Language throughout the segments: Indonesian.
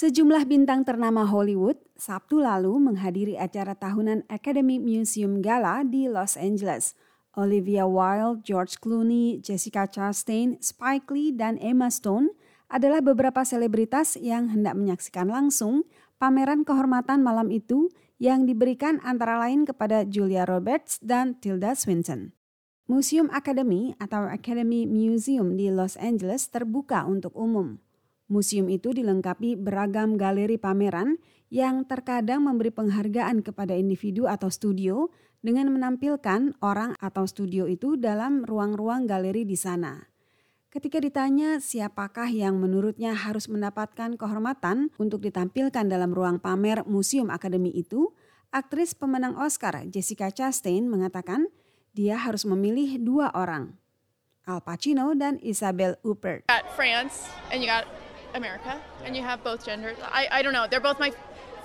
Sejumlah bintang ternama Hollywood Sabtu lalu menghadiri acara tahunan Academy Museum Gala di Los Angeles. Olivia Wilde, George Clooney, Jessica Chastain, Spike Lee, dan Emma Stone adalah beberapa selebritas yang hendak menyaksikan langsung pameran kehormatan malam itu yang diberikan antara lain kepada Julia Roberts dan Tilda Swinton. Museum Academy atau Academy Museum di Los Angeles terbuka untuk umum. Museum itu dilengkapi beragam galeri pameran yang terkadang memberi penghargaan kepada individu atau studio dengan menampilkan orang atau studio itu dalam ruang-ruang galeri di sana. Ketika ditanya siapakah yang menurutnya harus mendapatkan kehormatan untuk ditampilkan dalam ruang pamer Museum Akademi itu, aktris pemenang Oscar Jessica Chastain mengatakan dia harus memilih dua orang, Al Pacino dan Isabel Huppert. France and you got America, and you have both genders. I, I don't know. They're both my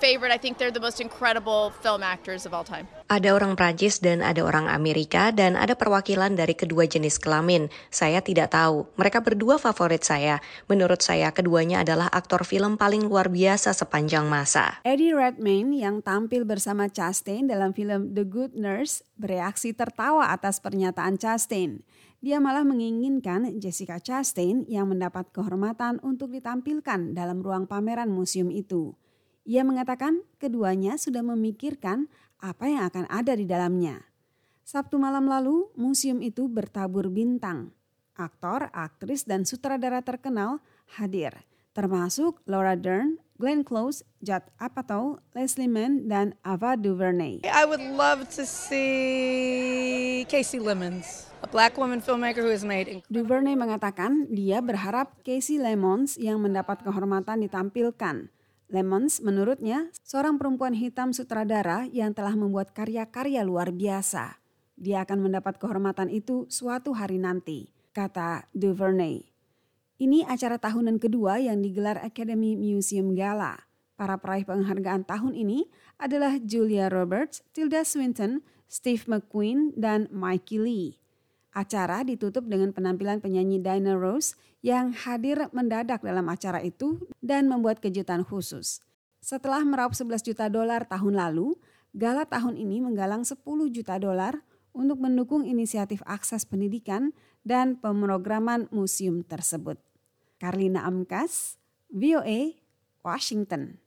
favorite. I think they're the most incredible film actors of all time. Ada orang Prancis dan ada orang Amerika dan ada perwakilan dari kedua jenis kelamin. Saya tidak tahu. Mereka berdua favorit saya. Menurut saya keduanya adalah aktor film paling luar biasa sepanjang masa. Eddie Redmayne yang tampil bersama Chastain dalam film The Good Nurse bereaksi tertawa atas pernyataan Chastain. Dia malah menginginkan Jessica Chastain yang mendapat kehormatan untuk ditampilkan dalam ruang pameran museum itu. Ia mengatakan keduanya sudah memikirkan apa yang akan ada di dalamnya. Sabtu malam lalu, museum itu bertabur bintang. Aktor, aktris, dan sutradara terkenal hadir, termasuk Laura Dern, Glenn Close, Judd Apatow, Leslie Mann, dan Ava DuVernay. I would love to see Casey Lemons a black woman filmmaker who has made. DuVernay mengatakan dia berharap Casey Lemons yang mendapat kehormatan ditampilkan. Lemons menurutnya seorang perempuan hitam sutradara yang telah membuat karya-karya luar biasa. Dia akan mendapat kehormatan itu suatu hari nanti, kata DuVernay. Ini acara tahunan kedua yang digelar Academy Museum Gala. Para peraih penghargaan tahun ini adalah Julia Roberts, Tilda Swinton, Steve McQueen, dan Mikey Lee. Acara ditutup dengan penampilan penyanyi Dinah Rose yang hadir mendadak dalam acara itu dan membuat kejutan khusus. Setelah meraup 11 juta dolar tahun lalu, gala tahun ini menggalang 10 juta dolar untuk mendukung inisiatif akses pendidikan dan pemrograman museum tersebut. Karlina Amkas, VOA, Washington.